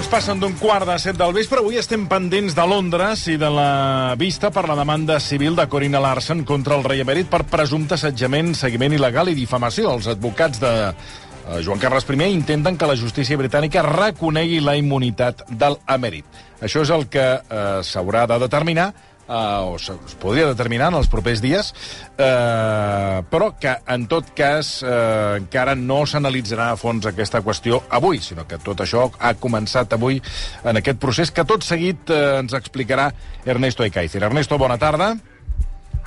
minuts passen d'un quart de set del vespre. Avui estem pendents de Londres i de la vista per la demanda civil de Corina Larsen contra el rei emèrit per presumpte assetjament, seguiment il·legal i difamació. Els advocats de eh, Joan Carles I intenten que la justícia britànica reconegui la immunitat del emèrit. Això és el que eh, s'haurà de determinar o es podria determinar en els propers dies, eh, però que, en tot cas, eh, encara no s'analitzarà a fons aquesta qüestió avui, sinó que tot això ha començat avui en aquest procés que tot seguit eh, ens explicarà Ernesto Ekaizer. Ernesto, bona tarda.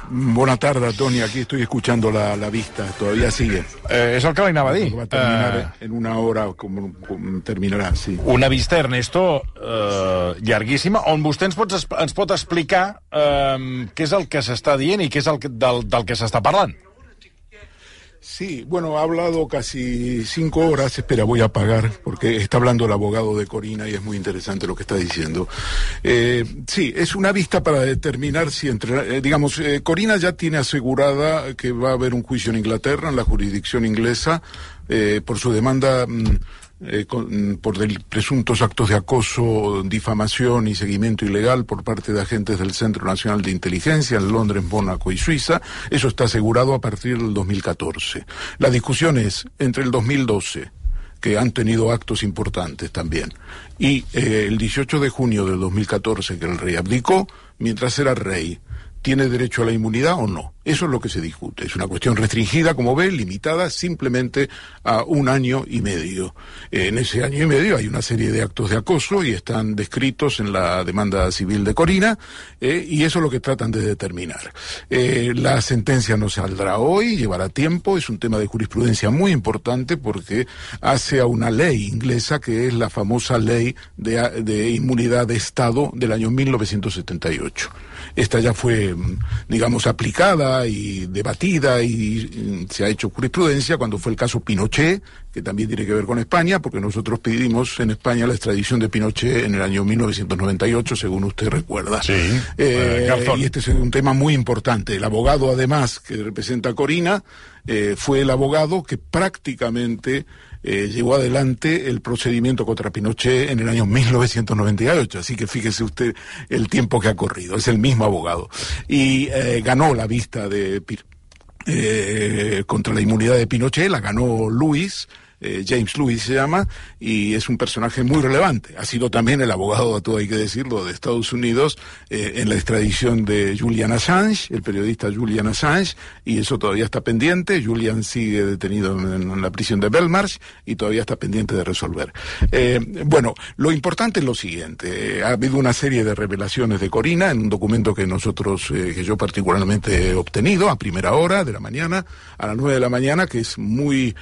Buenas tardes, Tony. Aquí estoy escuchando la, la vista. Todavía sigue. Eh, és el que li anava a dir. Va a terminar eh... en una hora, com, com terminarà, sí. Una vista, Ernesto, eh, llarguíssima, on vostè ens, pot, ens pot explicar eh, què és el que s'està dient i què és el que, del, del que s'està parlant. Sí, bueno, ha hablado casi cinco horas. Espera, voy a pagar porque está hablando el abogado de Corina y es muy interesante lo que está diciendo. Eh, sí, es una vista para determinar si entre, eh, digamos, eh, Corina ya tiene asegurada que va a haber un juicio en Inglaterra, en la jurisdicción inglesa, por su demanda. Eh, con, por del, presuntos actos de acoso, difamación y seguimiento ilegal por parte de agentes del Centro Nacional de Inteligencia en Londres, Mónaco y Suiza. Eso está asegurado a partir del 2014. La discusión es entre el 2012 que han tenido actos importantes también. Y eh, el 18 de junio del 2014, que el rey abdicó, mientras era rey, ¿tiene derecho a la inmunidad o no? Eso es lo que se discute. Es una cuestión restringida, como ve, limitada simplemente a un año y medio. En ese año y medio hay una serie de actos de acoso y están descritos en la demanda civil de Corina eh, y eso es lo que tratan de determinar. Eh, la sentencia no saldrá hoy, llevará tiempo, es un tema de jurisprudencia muy importante porque hace a una ley inglesa que es la famosa ley de, inmunidad de Estado del año 1978. Esta ya fue, digamos, aplicada y debatida y, se ha hecho jurisprudencia cuando fue el caso Pinochet, que también tiene que ver con España, porque nosotros pedimos en España la extradición de Pinochet en el año 1998, según usted recuerda. Sí. Eh, y este es un tema muy importante. El abogado, además, que representa a Corina, eh, fue el abogado que prácticamente eh, adelante el procedimiento contra Pinochet en el año 1998. Así que fíjese usted el tiempo que ha corrido. Es el mismo abogado. Y eh, ganó la vista de eh, contra la inmunidad de Pinochet, la ganó Luis eh, James Lewis se llama, y es un personaje muy relevante. Ha sido también el abogado, todo hay que decirlo, de Estados Unidos eh, en la extradición de Julian Assange, el periodista Julian Assange, y eso todavía está pendiente. Julian sigue detenido en, la prisión de Belmarsh y todavía está pendiente de resolver. Eh, bueno, lo importante es lo siguiente. ha habido una serie de revelaciones de Corina en un documento que nosotros, que yo particularmente he obtenido a primera hora de la mañana, a las nueve de la mañana, que es muy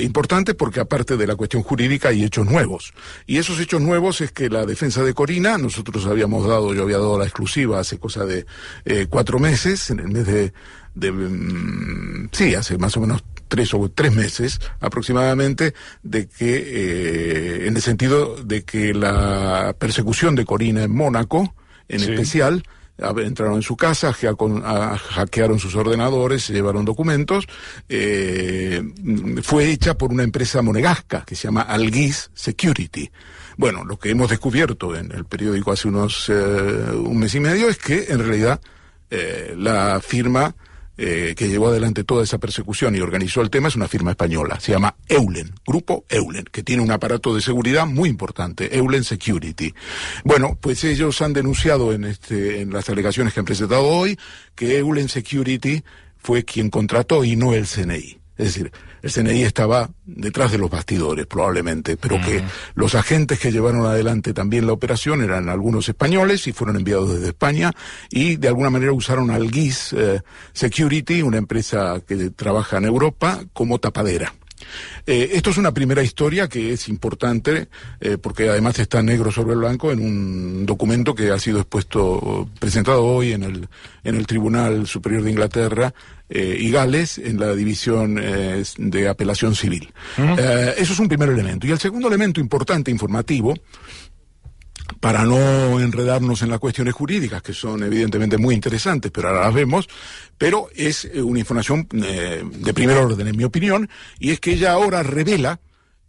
importante porque aparte de la cuestión jurídica hay hechos nuevos. Y esos hechos nuevos es que la defensa de Corina, nosotros habíamos dado, yo había dado la exclusiva hace cosa de eh, cuatro meses, en el mes de, de mm, sí, hace más o menos tres o tres meses aproximadamente, de que, eh, en el sentido de que la persecución de Corina en Mónaco, en especial, entraron en su casa, hackearon sus ordenadores, se llevaron documentos. Eh, fue hecha por una empresa monegasca que se llama Algis Security. Bueno, lo que hemos descubierto en el periódico hace unos eh, un mes y medio es que en realidad eh, la firma eh, que llevó adelante toda esa persecución y organizó el tema es una firma española. Se llama Eulen, Grupo Eulen, que tiene un aparato de seguridad muy importante, Eulen Security. Bueno, pues ellos han denunciado en, este, en las alegaciones que han presentado hoy que Eulen Security fue quien contrató y no el CNI. Es decir, el CNI estaba detrás de los bastidores probablemente, pero que los agentes que llevaron adelante también la operación eran algunos españoles y fueron enviados desde España y de alguna manera usaron al GIS eh, Security, una empresa que trabaja en Europa, como tapadera. Eh, esto es una primera historia que es importante eh, porque además está negro sobre blanco en un documento que ha sido expuesto, presentado hoy en el, en el Tribunal Superior de Inglaterra eh, y Gales en la división eh, de apelación civil. Eh, eso es un primer elemento. Y el segundo elemento importante, informativo, para no enredarnos en las cuestiones jurídicas, que son evidentemente muy interesantes, pero ahora las vemos, pero es una información de primer orden, en mi opinión, y es que ella ahora revela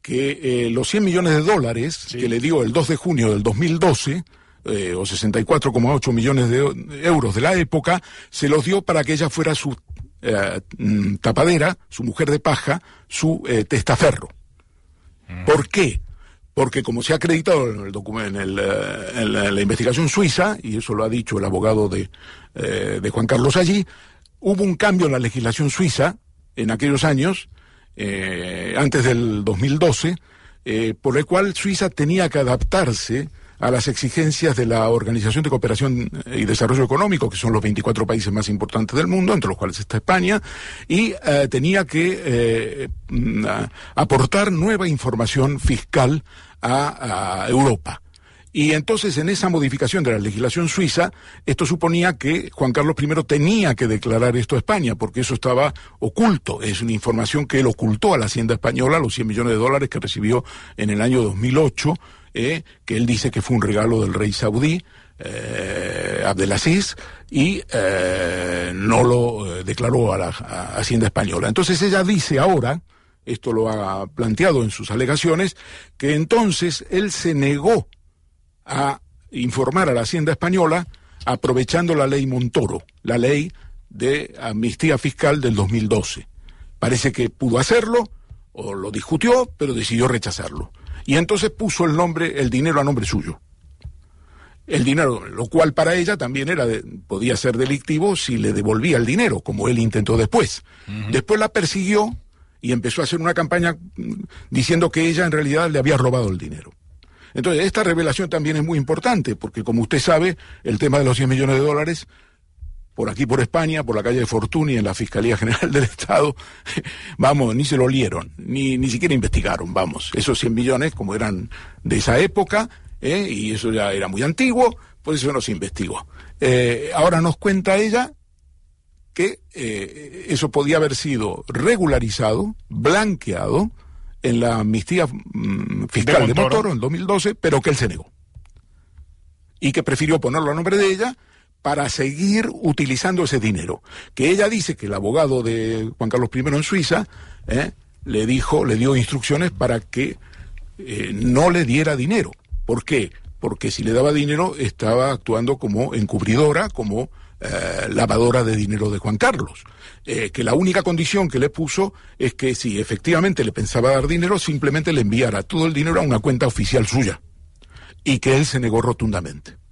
que los 100 millones de dólares que le dio el 2 de junio del 2012, o 64,8 millones de euros de la época, se los dio para que ella fuera su mm, tapadera, su mujer de paja, su testaferro. ¿Por qué? Porque como se ha acreditado en, el documento, en, la, investigación suiza, y eso lo ha dicho el abogado de, de Juan Carlos allí, hubo un cambio en la legislación suiza en aquellos años, eh, antes del 2012, eh, por el cual Suiza tenía que adaptarse a las exigencias de la Organización de Cooperación y Desarrollo Económico, que son los 24 países más importantes del mundo, entre los cuales está España, y eh, tenía que mm, aportar nueva información fiscal a Europa. Y entonces en esa modificación de la legislación suiza, esto suponía que Juan Carlos I tenía que declarar esto a España, porque eso estaba oculto. Es una información que él ocultó a la Hacienda Española, los 100 millones de dólares que recibió en el año 2008, eh, que él dice que fue un regalo del rey saudí. Eh, Abdelaziz y eh, no lo declaró a la Hacienda Española. Entonces ella dice ahora, esto lo ha planteado en sus alegaciones, que entonces él se negó a informar a la Hacienda Española aprovechando la ley Montoro, la ley de amnistía fiscal del 2012. Parece que pudo hacerlo, o lo discutió, pero decidió rechazarlo. Y entonces puso el nombre, el dinero a nombre suyo. El dinero, lo cual para ella también era podía ser delictivo si le devolvía el dinero, como él intentó después. Después la persiguió y empezó a hacer una campaña mm, diciendo que ella en realidad le había robado el dinero. Entonces, esta revelación también es muy importante, porque como usted sabe, el tema de los 100 millones de dólares, por aquí por España, por la calle de Fortuny, en la Fiscalía General del Estado, vamos, ni se lo olieron, ni, ni siquiera investigaron, vamos. Esos 100 millones, como eran de esa época, ¿eh? y eso ya era muy antiguo, pues eso no se investigó. Eh, ahora nos cuenta ella que eh, eso podía haber sido regularizado, blanqueado, en la amnistía mm, fiscal de Montoro. en 2012, pero que él se negó. Y que prefirió ponerlo a nombre de ella para seguir utilizando ese dinero. Que ella dice que el abogado de Juan Carlos I en Suiza eh, le dijo, le dio instrucciones para que eh, no le diera dinero. ¿Por qué? Porque si le daba dinero estaba actuando como encubridora, como eh, lavadora de dinero de Juan Carlos. Que la única condición que le puso es que si efectivamente le pensaba dar dinero, simplemente le enviara todo el dinero a una cuenta oficial suya. Y que él se negó rotundamente.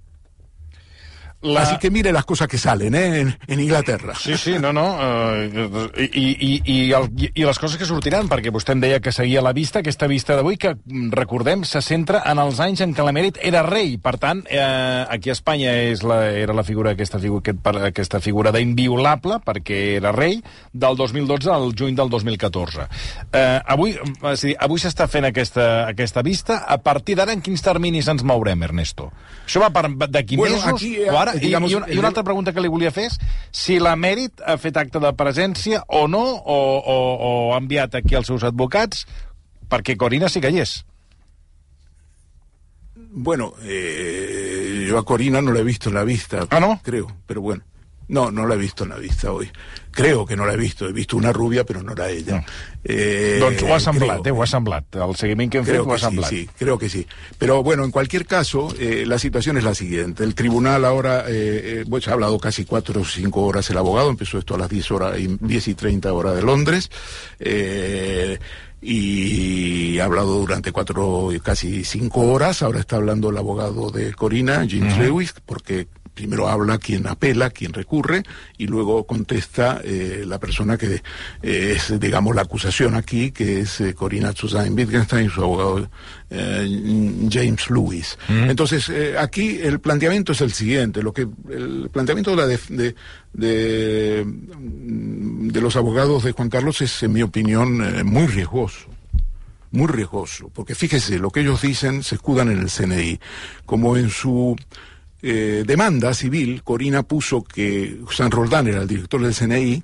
La... Así que mire las coses que salen eh, en, en Inglaterra. Sí, sí, no, no. Uh, i, i, i, el, I les coses que sortiran, perquè vostè em deia que seguia la vista, aquesta vista d'avui, que, recordem, se centra en els anys en què l'emèrit era rei. Per tant, eh, aquí a Espanya és la, era la figura, aquesta, figu, aquest, aquesta figura d'inviolable, perquè era rei, del 2012 al juny del 2014. Eh, avui avui s'està fent aquesta, aquesta vista. A partir d'ara, en quins terminis ens mourem, Ernesto? Això va d'aquí bueno, mesos aquí, o ara? Digamos, I, una, I una altra pregunta que li volia fer és si l'emèrit ha fet acte de presència o no, o, o, o ha enviat aquí els seus advocats perquè Corina sí que hi és. Bueno, eh, yo a Corina no la he visto en la vista, ¿Ah, no? creo, pero bueno. No, no la he visto en la vista hoy. Creo que no la he visto. He visto una rubia, pero no era ella. No. Eh, doncs ho ha semblat, creo, eh, ho ha semblat. El seguiment que hem fet ho ha semblat. Sí, sí, creo que sí. Pero bueno, en cualquier caso, eh, la situación es la siguiente. El tribunal ahora, eh, bueno, se ha hablado casi cuatro o cinco horas el abogado, empezó esto a las 10, horas, 10 y 30 horas de Londres. Eh, y ha hablado durante cuatro, casi cinco horas. Ahora está hablando el abogado de Corina, James uh -huh. Lewis, porque primero habla quien apela, quien recurre, y luego contesta eh, la persona que eh, es, digamos, la acusación aquí, que es eh, Corina Suzanne Wittgenstein y su abogado James Lewis. Mm. Entonces, aquí el planteamiento es el siguiente, lo que el planteamiento de, la de, de, de, de los abogados de Juan Carlos es, en mi opinión, muy riesgoso muy riesgoso, porque fíjese, lo que ellos dicen se escudan en el CNI, como en su eh, demanda civil, Corina puso que San Roldán era el director del CNI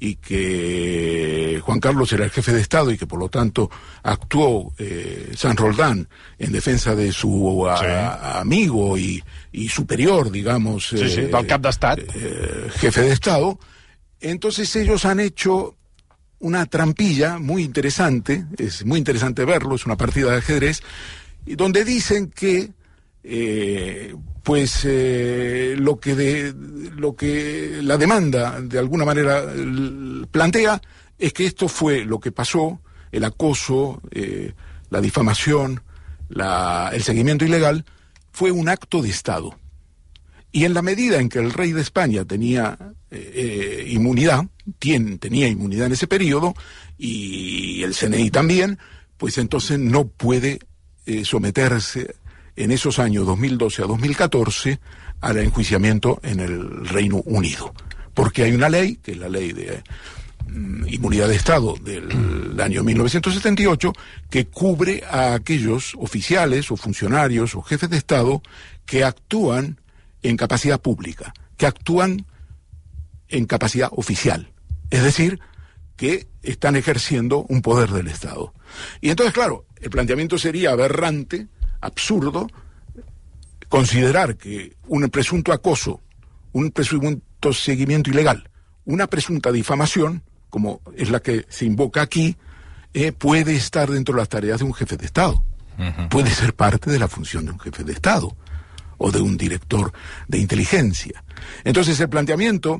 y que Juan Carlos era el jefe de Estado y que por lo tanto actuó eh, San Roldán en defensa de su a, sí. a, amigo y, y, superior, digamos, sí, sí, eh, cap eh, jefe de Estado. Entonces ellos han hecho una trampilla muy interesante, es muy interesante verlo, es una partida de ajedrez, donde dicen que eh, pues eh, lo que de, lo que la demanda de alguna manera plantea es que esto fue lo que pasó, el acoso, eh, la difamación, la, el seguimiento ilegal, fue un acto de Estado. Y en la medida en que el rey de España tenía eh, inmunidad, tenía inmunidad en ese periodo, y el CNI también, pues entonces no puede someterse en esos años 2012 a 2014 al enjuiciamiento en el Reino Unido. Porque hay una ley, que es la ley de mm, inmunidad de Estado del año 1978, que cubre a aquellos oficiales o funcionarios o jefes de Estado que actúan en capacidad pública, que actúan en capacidad oficial. Es decir, que están ejerciendo un poder del Estado. Y entonces, claro, el planteamiento sería aberrante absurdo considerar que un presunto acoso, un presunto seguimiento ilegal, una presunta difamación, como es la que se invoca aquí, eh, puede estar dentro de las tareas de un jefe de Estado. Puede ser parte de la función de un jefe de Estado o de un director de inteligencia. Entonces el planteamiento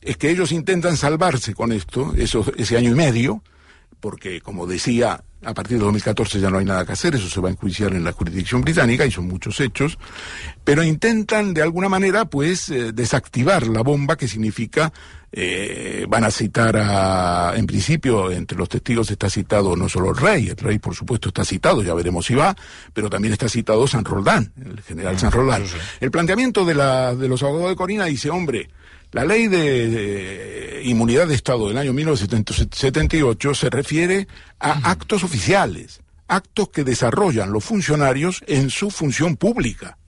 es que ellos intentan salvarse con esto, ese año y medio, porque como decía a partir de 2014 ya no hay nada que hacer, eso se va a enjuiciar en la jurisdicción británica y son muchos hechos, pero intentan de alguna manera pues eh, desactivar la bomba que significa eh, van a citar a, en principio entre los testigos está citado no solo el rey, el rey por supuesto está citado, ya veremos si va, pero también está citado San Roldán, el general San Roldán. El planteamiento de, la, de los abogados de Corina dice, hombre, la ley de, inmunidad de Estado del año 1978 se refiere a actos oficiales, actos que desarrollan los funcionarios en su función pública.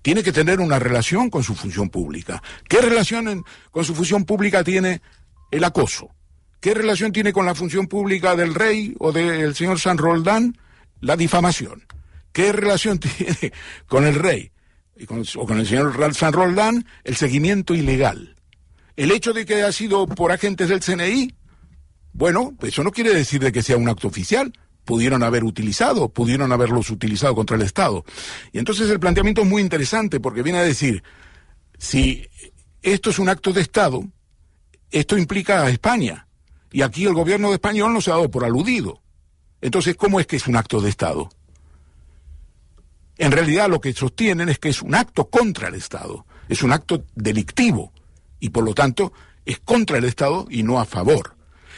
Tiene que tener una relación con su función pública. ¿Qué relación con su función pública tiene el acoso? ¿Qué relación tiene con la función pública del rey o del señor San Roldán? La difamación. ¿Qué relación tiene con el rey o con el señor San Roldán? El seguimiento ilegal. El hecho de que haya sido por agentes del CNI, bueno, eso no quiere decir de que sea un acto oficial. Pudieron haber utilizado, pudieron haberlos utilizado contra el Estado. Y entonces el planteamiento es muy interesante porque viene a decir, si esto es un acto de Estado, esto implica a España. Y aquí el gobierno de español no se ha dado por aludido. Entonces, ¿cómo es que es un acto de Estado? En realidad lo que sostienen es que es un acto contra el Estado, es un acto delictivo y por lo tanto es contra el Estado y no a favor.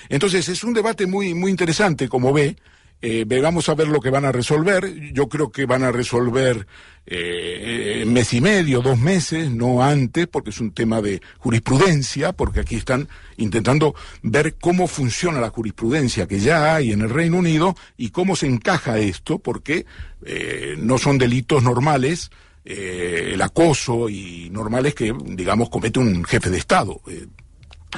Entonces es un debate muy, muy interesante, como ve. Eh, vamos a ver lo que van a resolver. Yo creo que van a resolver eh, mes y medio, dos meses, no antes, porque es un tema de jurisprudencia, porque aquí están intentando ver cómo funciona la jurisprudencia que ya hay en el Reino Unido y cómo se encaja esto, porque eh, no son delitos normales eh, el acoso y normales que, digamos, comete un jefe de Estado. Eh,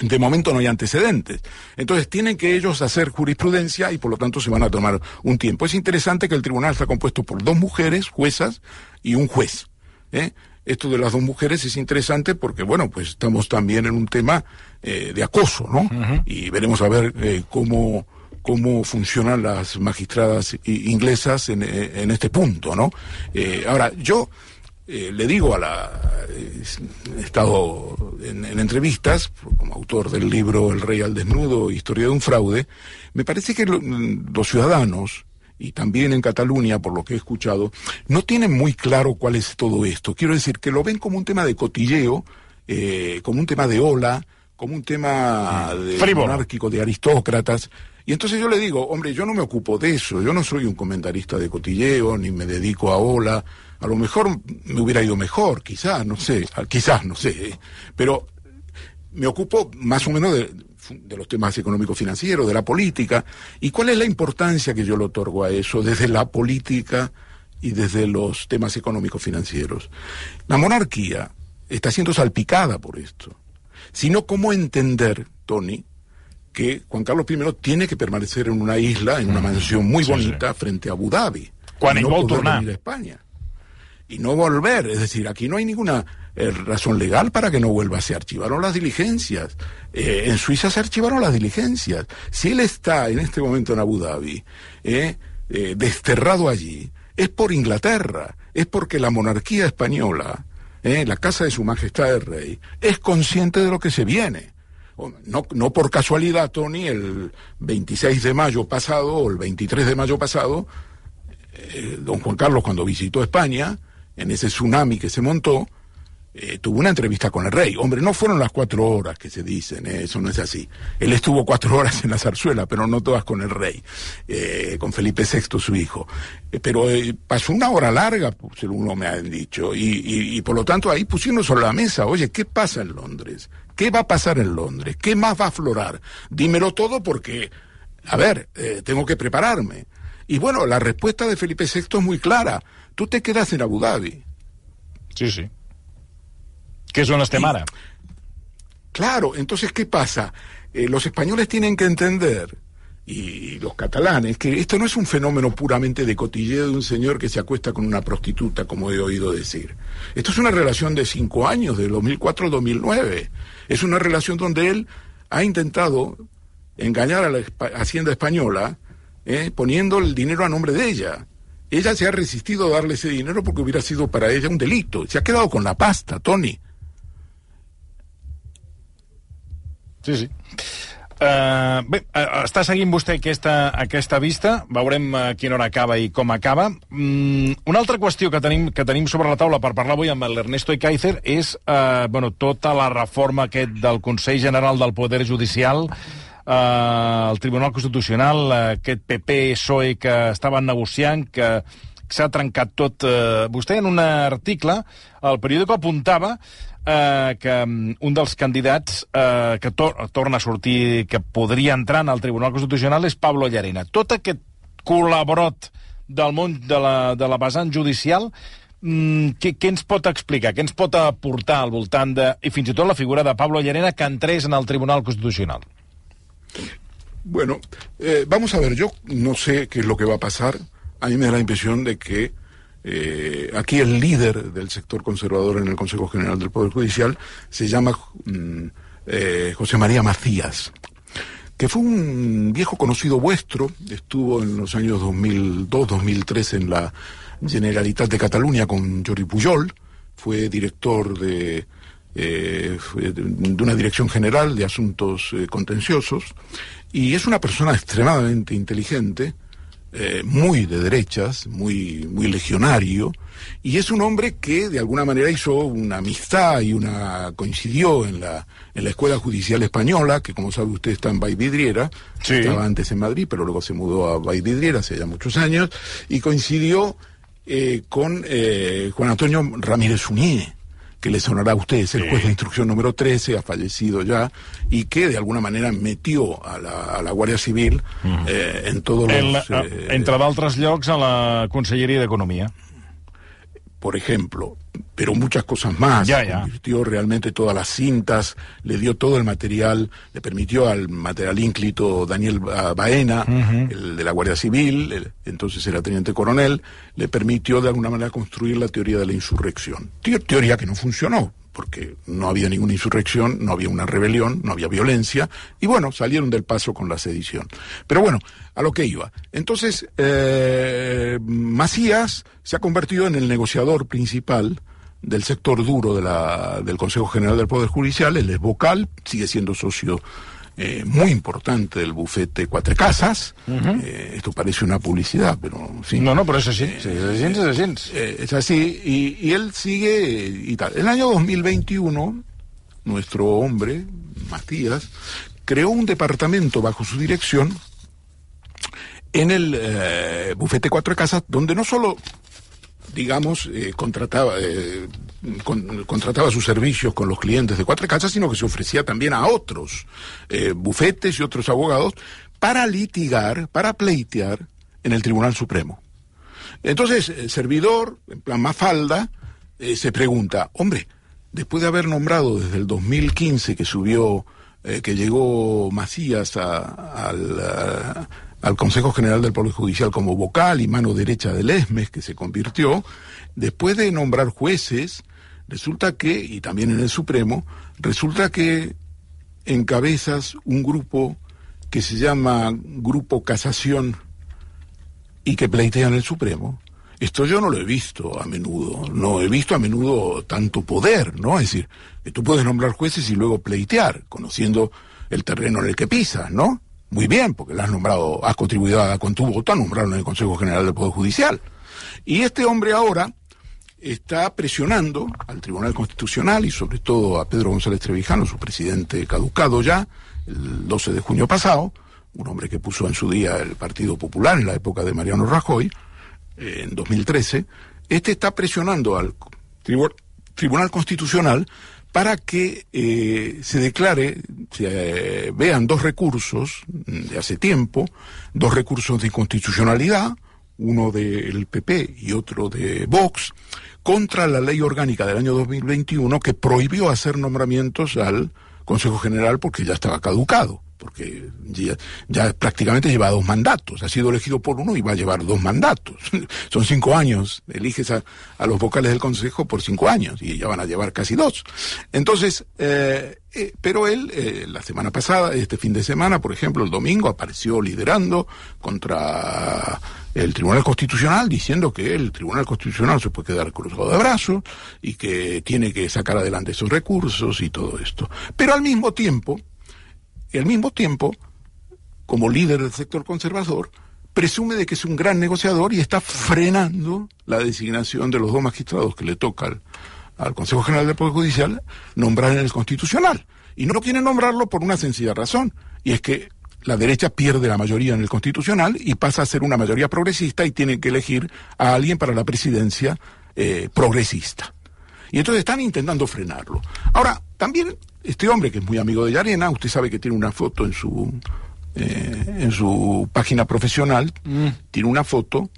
de momento no hay antecedentes. Entonces tienen que ellos hacer jurisprudencia y por lo tanto se van a tomar un tiempo. Es interesante que el tribunal está compuesto por dos mujeres, juezas, y un juez. ¿eh? Esto de las dos mujeres es interesante porque, bueno, pues estamos también en un tema de acoso, ¿no? Y veremos a ver cómo cómo funcionan las magistradas inglesas en, en este punto, ¿no? ahora, yo eh, le digo a la. he estado en, entrevistas, como autor del libro El Rey al Desnudo, Historia de un Fraude. Me parece que los ciudadanos, y también en Cataluña, por lo que he escuchado, no tienen muy claro cuál es todo esto. Quiero decir que lo ven como un tema de cotilleo, eh, como un tema de ola, como un tema de monárquico, de aristócratas. Y entonces yo le digo, hombre, yo no me ocupo de eso, yo no soy un comentarista de cotilleo, ni me dedico a ola a lo mejor me hubiera ido mejor, quizás, no sé, quizás, no sé, pero me ocupo más o menos de, los temas económicos financieros, de la política, y cuál es la importancia que yo le otorgo a eso desde la política y desde los temas económicos financieros. La monarquía está siendo salpicada por esto. Sino cómo entender, Tony, que Juan Carlos I tiene que permanecer en una isla, en una mansión muy bonita, frente a Abu Dhabi. Cuando no a España. Y no volver. Es decir, aquí no hay ninguna eh, razón legal para que no vuelva. Se archivaron las diligencias. Eh, en Suiza se archivaron las diligencias. Si él está en este momento en Abu Dhabi, eh, desterrado allí, es por Inglaterra, es porque la monarquía española, la casa de su majestad el rey, es consciente de lo que se viene. No, no por casualidad, Tony, el 26 de mayo pasado o el 23 de mayo pasado, don Juan Carlos cuando visitó España, en ese tsunami que se montó, eh, tuvo una entrevista con el rey. Hombre, no fueron las cuatro horas que se dicen, eh, eso no es así. Él estuvo cuatro horas en la zarzuela, pero no todas con el rey, eh, con Felipe VI, su hijo. pero pasó una hora larga, según me han dicho, y, y, por lo tanto ahí pusimos sobre la mesa, oye, ¿qué pasa en Londres? ¿Qué va a pasar en Londres? ¿Qué más va a aflorar? Dímelo todo porque, a ver, tengo que prepararme. Y bueno, la respuesta de Felipe VI es muy clara. Tú te quedas en Abu Dhabi. Sí, sí. ¿Qué son las temara? Claro, entonces, ¿qué pasa? Eh, los españoles tienen que entender, y los catalanes, que esto no es un fenómeno puramente de cotilleo de un señor que se acuesta con una prostituta, como he oído decir. Esto es una relación de cinco años, de 2004 a 2009. Es una relación donde él ha intentado engañar a la Hacienda Española, eh, poniendo el dinero a nombre de ella. Ella se ha resistido a darle ese dinero porque hubiera sido para ella un delito. Se ha quedado con la pasta, Tony. Sí, sí. Uh, bé, uh, està seguint vostè aquesta, aquesta vista, veurem a quina hora acaba i com acaba. Mm, una altra qüestió que tenim, que tenim sobre la taula per parlar avui amb l'Ernesto Ikaizer és uh, bueno, tota la reforma aquest del Consell General del Poder Judicial, uh, el Tribunal Constitucional, uh, aquest PP-PSOE que estaven negociant, que s'ha trencat tot. Uh, vostè en un article, el periòdico apuntava eh, que um, un dels candidats eh, que tor torna a sortir, que podria entrar en el Tribunal Constitucional, és Pablo Llarena. Tot aquest col·laborot del món de la, de la vessant judicial mm, què, què ens pot explicar, què ens pot aportar al voltant de, i fins i tot la figura de Pablo Llarena que entrés en el Tribunal Constitucional? Bueno, eh, vamos a ver, yo no sé qué es lo que va a pasar. A mí me da la impresión de que Eh, aquí el líder del sector conservador en el Consejo General del Poder Judicial se llama mm, eh, José María Macías, que fue un viejo conocido vuestro, estuvo en los años 2002-2003 en la Generalitat de Cataluña con Jordi Pujol, fue director de, eh, de una dirección general de asuntos contenciosos, y es una persona extremadamente inteligente, eh, muy de derechas, muy, muy legionario, y es un hombre que de alguna manera hizo una amistad y una coincidió en la, en la Escuela Judicial Española, que como sabe usted está en Vidriera, estaba antes en Madrid, pero luego se mudó a Vidriera hace ya muchos años, y coincidió eh, con eh, Juan Antonio Ramírez Uñé, que le sonará a ustedes, el juez de instrucción número 13, ha fallecido ya, y que de alguna manera metió a la, a la Guàrdia Civil mm. eh, en todos los... eh, entre d'altres llocs, a la Conselleria d'Economia. por ejemplo, pero muchas cosas más. Ya, ya. Convirtió realmente todas las cintas, le dio todo el material, le permitió al material ínclito Daniel Baena, uh -huh. el de la Guardia Civil, el, entonces era teniente coronel, le permitió de alguna manera construir la teoría de la insurrección. Teoría que no funcionó, porque no había ninguna insurrección, no había una rebelión, no había violencia, y bueno, salieron del paso con la sedición. Pero bueno, a lo que iba. Entonces, eh, Macías se ha convertido en el negociador principal del sector duro de la, del Consejo General del Poder Judicial, él es vocal, sigue siendo socio eh, muy importante del bufete Cuatro Casas. Uh -huh. eh, esto parece una publicidad, pero sí. No, no, pero es así. Sí, es así. Eh, es así y, y, él sigue y tal. El año 2021, nuestro hombre, Matías, creó un departamento bajo su dirección en el eh, bufete Cuatro Casas, donde no solo digamos, eh, contrataba, eh, con, contrataba sus servicios con los clientes de Cuatro Casas, sino que se ofrecía también a otros eh, bufetes y otros abogados para litigar, para pleitear en el Tribunal Supremo. Entonces, el servidor, en plan Mafalda, se pregunta, hombre, después de haber nombrado desde el 2015 que subió, que llegó Macías a, al Consejo General del Poder Judicial como vocal y mano derecha del ESMES, que se convirtió, después de nombrar jueces, resulta que, y también en el Supremo, resulta que encabezas un grupo que se llama Grupo Casación y que pleitea en el Supremo. Esto yo no lo he visto a menudo, no he visto a menudo tanto poder, ¿no? Es decir, que tú puedes nombrar jueces y luego pleitear, conociendo el terreno en el que pisas, ¿no? Muy bien, porque lo has nombrado, has contribuido con tu voto a nombrarlo en el Consejo General del Poder Judicial. Y este hombre ahora está presionando al Tribunal Constitucional y sobre todo a Pedro González Trevijano, su presidente caducado ya, el 12 de junio pasado, un hombre que puso en su día el Partido Popular en la época de Mariano Rajoy, en 2013, este está presionando al Tribunal Constitucional para que eh, se declare, se eh, vean dos recursos de hace tiempo, dos recursos de inconstitucionalidad, uno del PP y otro de Vox, contra la ley orgánica del año 2021 que prohibió hacer nombramientos al Consejo General porque ya estaba caducado porque ya, prácticamente lleva dos mandatos. Ha sido elegido por uno y va a llevar dos mandatos. Son cinco años. Eliges a, los vocales del Consejo por cinco años y ya van a llevar casi dos. Entonces, eh, eh, pero él, eh, la semana pasada, este fin de semana, por ejemplo, el domingo, apareció liderando contra el Tribunal Constitucional diciendo que el Tribunal Constitucional se puede quedar cruzado de brazos y que tiene que sacar adelante esos recursos y todo esto. Pero al mismo tiempo, y al mismo tiempo, como líder del sector conservador, presume de que es un gran negociador y está frenando la designación de los dos magistrados que le toca al, Consejo General del Poder Judicial nombrar en el Constitucional. Y no lo quiere nombrarlo por una sencilla razón, y es que la derecha pierde la mayoría en el Constitucional y pasa a ser una mayoría progresista y tiene que elegir a alguien para la presidencia eh, progresista. Y entonces están intentando frenarlo. Ahora, también este hombre, que es muy amigo de Yarena, usted sabe que tiene una foto en su, eh, en su página profesional, mm. tiene una foto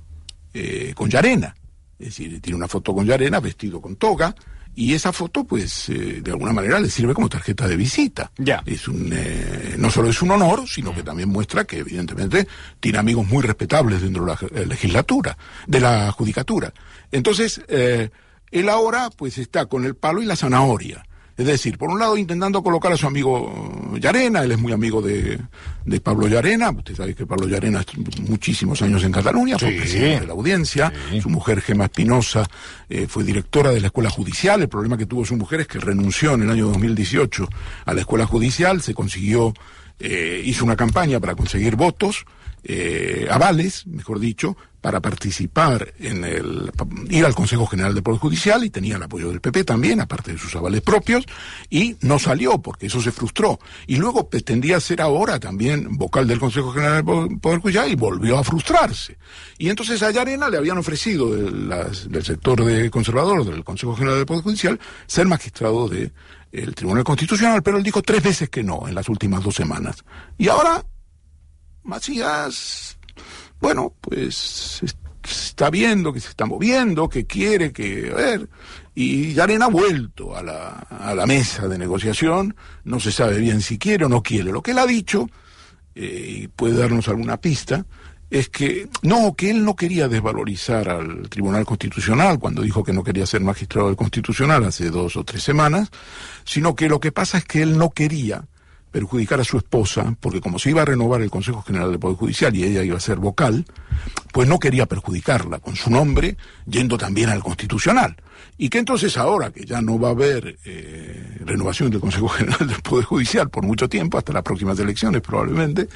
eh, con Yarena. Es decir, tiene una foto con Yarena vestido con toga, y esa foto, pues, eh, de alguna manera le sirve como tarjeta de visita. Ya. Es un, no solo es un honor, sino que también muestra que, evidentemente, tiene amigos muy respetables dentro de la legislatura, de la judicatura. Entonces, él ahora, pues, está con el palo y la zanahoria. Es decir, por un lado intentando colocar a su amigo Llarena, él es muy amigo de, Pablo Llarena, usted sabe que Pablo Llarena estuvo muchísimos años en Cataluña, fue presidente de la audiencia, su mujer Gema Espinosa eh, fue directora de la Escuela Judicial, el problema que tuvo su mujer es que renunció en el año 2018 a la Escuela Judicial, se consiguió, eh, hizo una campaña para conseguir votos, eh, avales, mejor dicho, para participar en el ir al Consejo General del Poder Judicial y tenía el apoyo del PP también, aparte de sus avales propios, y no salió porque eso se frustró. Y luego pretendía ser ahora también vocal del Consejo General del Poder Judicial y volvió a frustrarse. Y entonces a Yarena le habían ofrecido del sector de conservador del Consejo General del Poder Judicial ser magistrado de el Tribunal Constitucional, pero él dijo tres veces que no en las últimas dos semanas. Y ahora Macías bueno, pues está viendo que se está moviendo, que quiere, que... A ver, y Yarena ha vuelto a la, a la mesa de negociación, no se sabe bien si quiere o no quiere. Lo que él ha dicho, eh, y puede darnos alguna pista, es que no, que él no quería desvalorizar al Tribunal Constitucional cuando dijo que no quería ser magistrado del Constitucional hace dos o tres semanas, sino que lo que pasa es que él no quería perjudicar a su esposa, porque como se iba a renovar el Consejo General del Poder Judicial y ella iba a ser vocal, pues no quería perjudicarla con su nombre, yendo también al Constitucional. Y que entonces ahora que ya no va a haber eh, renovación del Consejo General del Poder Judicial por mucho tiempo, hasta las próximas elecciones probablemente,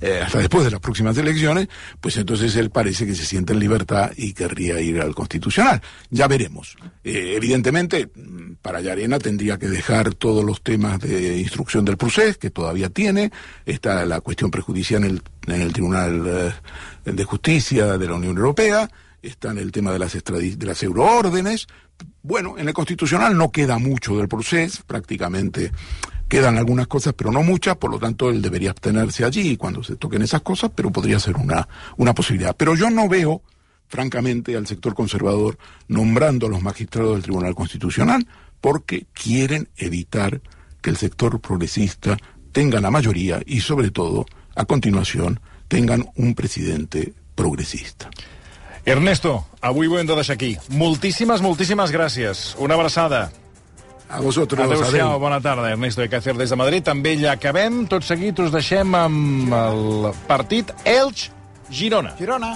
eh, hasta después de las próximas elecciones, pues entonces él parece que se siente en libertad y querría ir al Constitucional. Ya veremos. Eh, evidentemente, mm, para Yarena tendría que dejar todos los temas de instrucción del proceso, que todavía tiene, está la cuestión prejudicial en el, en el Tribunal de Justicia de la Unión Europea, está en el tema de las euroórdenes. Bueno, en el constitucional no queda mucho del proceso, prácticamente quedan algunas cosas, pero no muchas, por lo tanto él debería abstenerse allí cuando se toquen esas cosas, pero podría ser una, una posibilidad. Pero yo no veo, francamente, al sector conservador nombrando a los magistrados del Tribunal Constitucional porque quieren evitar que el sector progresista tenga la mayoría y, sobre todo, a continuación, tengan un presidente progresista. Ernesto, avui ho hem de deixar aquí. Moltíssimes, moltíssimes gràcies. Una abraçada. A vosotros. Adéu-siau, bona tarda. Ernesto de Cácer des de Madrid. També ja acabem. Tot seguit us deixem amb el partit Elx-Girona. Girona.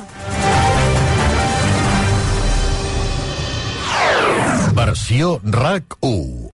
Versió RAC 1.